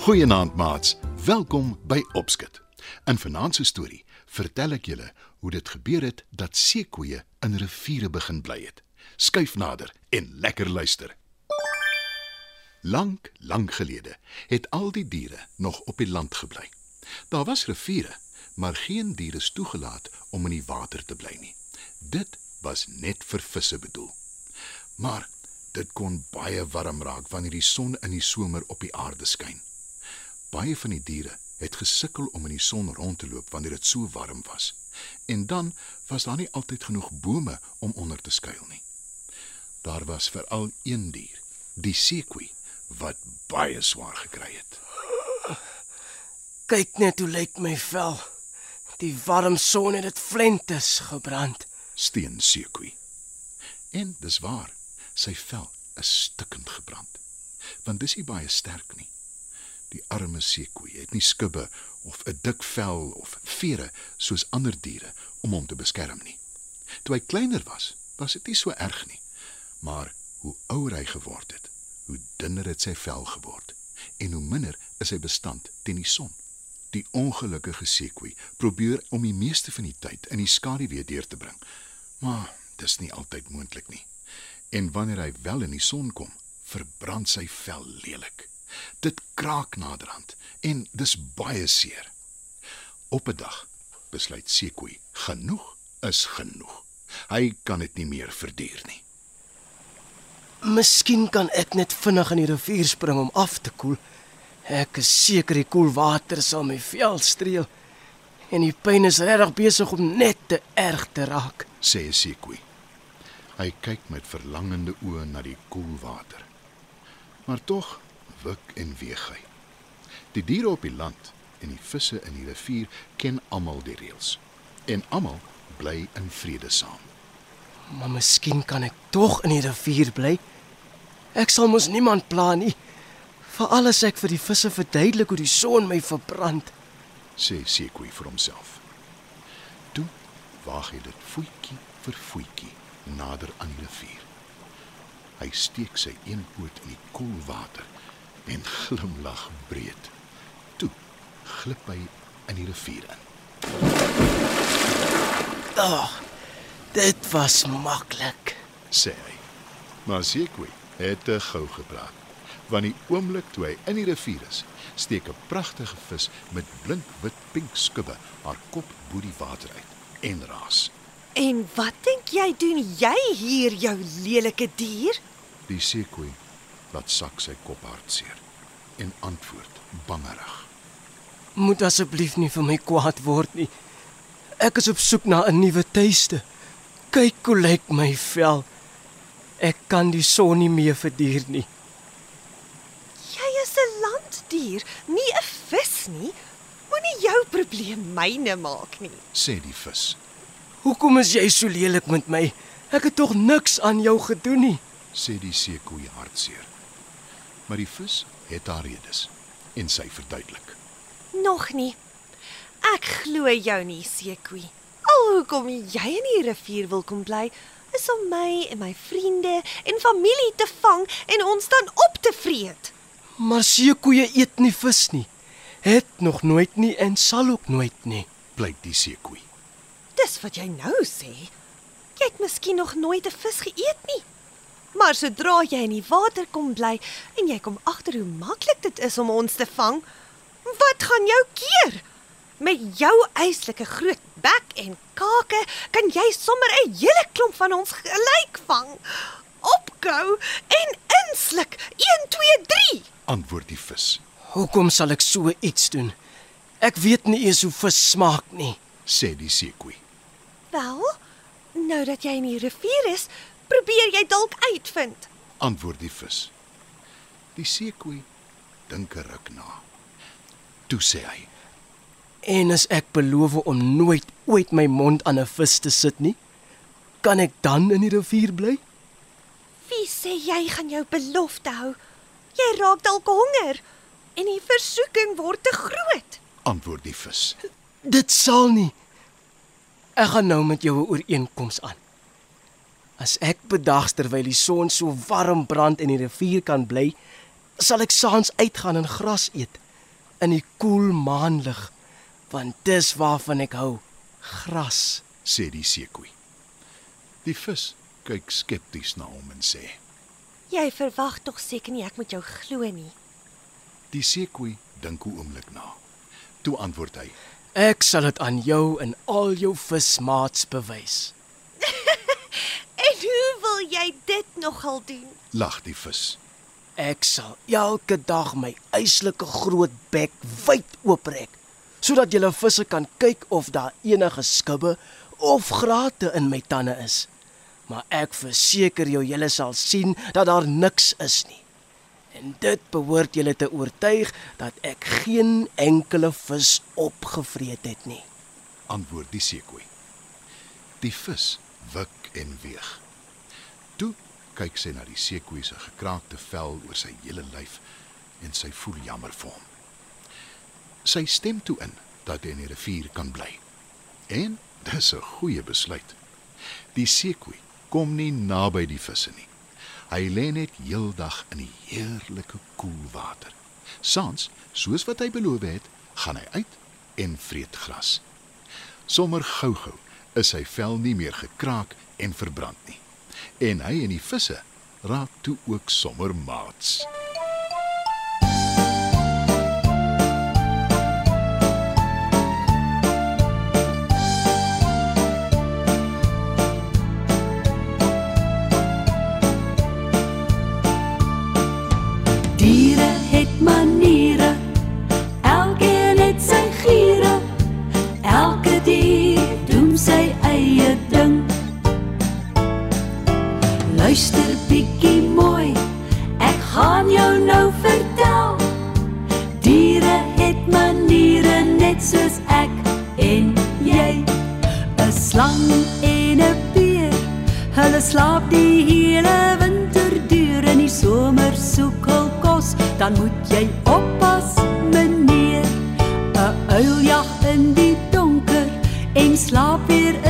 Goeienaand maats. Welkom by Opskit. In vanaand se storie vertel ek julle hoe dit gebeur het dat seekoeie in riviere begin bly het. Skuif nader en lekker luister. Lank, lank gelede het al die diere nog op die land gebly. Daar was riviere, maar geen diere is toegelaat om in die water te bly nie. Dit was net vir visse bedoel. Maar dit kon baie warm raak wanneer die son in die somer op die aarde skyn. Baie van die diere het gesukkel om in die son rond te loop wanneer dit so warm was. En dan was daar nie altyd genoeg bome om onder te skuil nie. Daar was veral een dier, die seekoei, wat baie swaar gekry het. Kyk net hoe lyk my vel. Die warm son het dit flentes gebrand. Steen seekoei. En dis waar, sy vel is stikkend gebrand. Want dis nie baie sterk nie. Die arme seekoei het nie skubbe of 'n dik vel of vere soos ander diere om hom te beskerm nie. Toe hy kleiner was, was dit nie so erg nie. Maar hoe ouer hy geword het, hoe dunner het sy vel geword en hoe minder is hy bestand teen die son. Die ongelukkige seekoei probeer om die meeste van die tyd in die skaduwee deur te bring, maar dis nie altyd moontlik nie. En wanneer hy wel in die son kom, verbrand sy vel lelik. Dit kraak naderhand en dis baie seer. Op 'n dag besluit Sekoe, genoeg is genoeg. Hy kan dit nie meer verduur nie. Miskien kan ek net vinnig in die rivier spring om af te koel. Ek is seker die koel water sal my vel streel. En die pyn is regtig besig om net te erg te raak, sê Sekoe. Hy kyk met verlangende oë na die koel water. Maar tog wik en weeg hy. Die diere op die land en die visse in die rivier ken almal die reëls en almal bly in vrede saam. Maar miskien kan ek tog in die rivier bly. Ek sal mos niemand pla nie. Veral as ek vir die visse verduidelik hoe die son my verbrand, sê Sekoe vir homself. Toe waag hy dit voetjie vir voetjie nader aan die rivier. Hy steek sy een poot in die koel water en glimlag breed. Toe glip hy in die rivier in. Ag, oh, dit was maklik, sê hy. Maar Sekoe het te gou gepraat. Want die oomblik toe hy in die rivier is, steek 'n pragtige vis met blink wit pink skubbe haar kop bo die water uit en raas. En wat dink jy doen jy hier jou lelike dier? Die seekoei laat sak sy kop hartseer en antwoord bangerig. Moet asseblief nie vir my kwaad word nie. Ek is op soek na 'n nuwe tuiste. Kyk hoe lyk my vel. Ek kan die son nie meer verduur nie. Jy is 'n landdier, nie 'n vis nie. Moenie jou probleem myne maak nie, sê die vis. Hoekom is jy so lelik met my? Ek het tog niks aan jou gedoen nie, sê die seekoei hartseer. Maar die vis het haar redes en sy verduidelik. Nog nie. Ek glo jou nie, seekoei. Al hoekom jy in die rivier wil kom bly, is om my en my vriende en familie te vang en ons dan op te vreet. Maar seekoeie eet nie vis nie. Het nog nooit nie en sal ook nooit nie, pleit die seekoei. Dis wat jy nou sê. Jy het miskien nog nooit 'n vis geëet nie. Maar sodra jy in die water kom bly en jy kom agter hoe maklik dit is om ons te vang, wat gaan jou keer? Met jou eislike groot bek en kake kan jy sommer 'n hele klomp van ons gelyk vang. Opkou en insluk. 1 2 3. Antwoord die vis. Hoekom sal ek so iets doen? Ek weet nie eens hoe vis smaak nie, sê die seekoei. Wel, nou dat jy in die rivier is, probeer jy dalk uitvind. Antwoord die vis. Die seekoei dink 'n ruk na. Toe sê hy: En as ek beloof om nooit ooit my mond aan 'n vis te sit nie, kan ek dan in die rivier bly? Wie sê jy gaan jou belofte hou? Jy raak dalk honger en die versoeking word te groot. Antwoord die vis. Dit sal nie. Ek gaan nou met jou 'n ooreenkoms aan. As ek bedags terwyl die son so warm brand in die rivier kan bly, sal ek saans uitgaan en gras eet. in die koel maanlig, want dis waarvan ek hou. Gras. sê die seekoei. Die vis kyk skepties na hom en sê: Jy verwag tog seker nie ek moet jou glo nie. "Die seekoei dink 'n oomblik na." Toe antwoord hy: Ek sal dit aan jou en al jou vismaats bewys. Wil jy dit nogal doen? "Lag die vis. Ek sal elke dag my eislike groot bek wyd ooptrek sodat julle visse kan kyk of daar enige skubbe of grate in my tande is. Maar ek verseker jou julle sal sien dat daar niks is nie. En dit behoort julle te oortuig dat ek geen enkele vis opgevreet het nie. antwoord die seekoei. Die vis wik en weeg. Toe kyk sy na die seekoei se gekraakte vel oor sy hele lyf en sy voel jammer vir hom. Sy stem toe in dat hy in die rivier kan bly. En dis 'n goeie besluit. Die seekoei kom nie naby die visse nie. Hy lê net heeldag in die heerlike koel water. Saans, soos wat hy beloof het, gaan hy uit en vreet gras. Sommer gou-gou is sy vel nie meer gekraak en verbrand nie. En hy en die visse raak toe ook sommer maats. Diere het maniere, net soos ek en jy. 'n Slang en 'n beer, hulle slaap die hele winter deur in die somer soek hul kos, dan moet jy oppas, meneer. 'n Uil jag in die donker en slaap weer in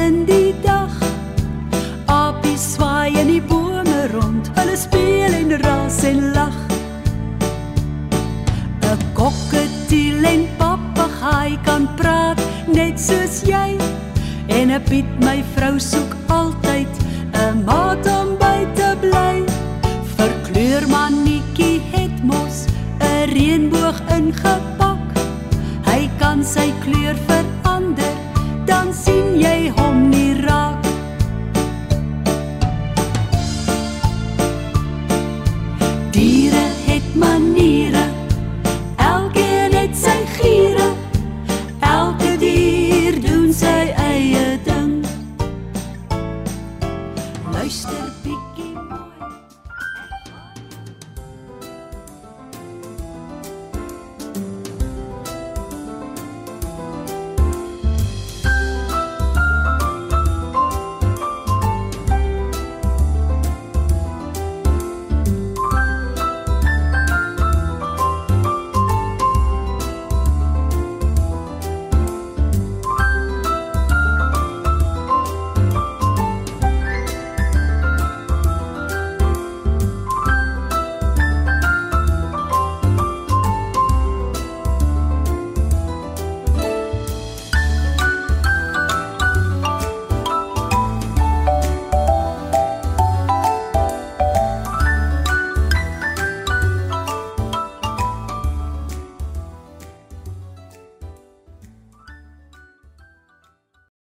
Piet my vrou soek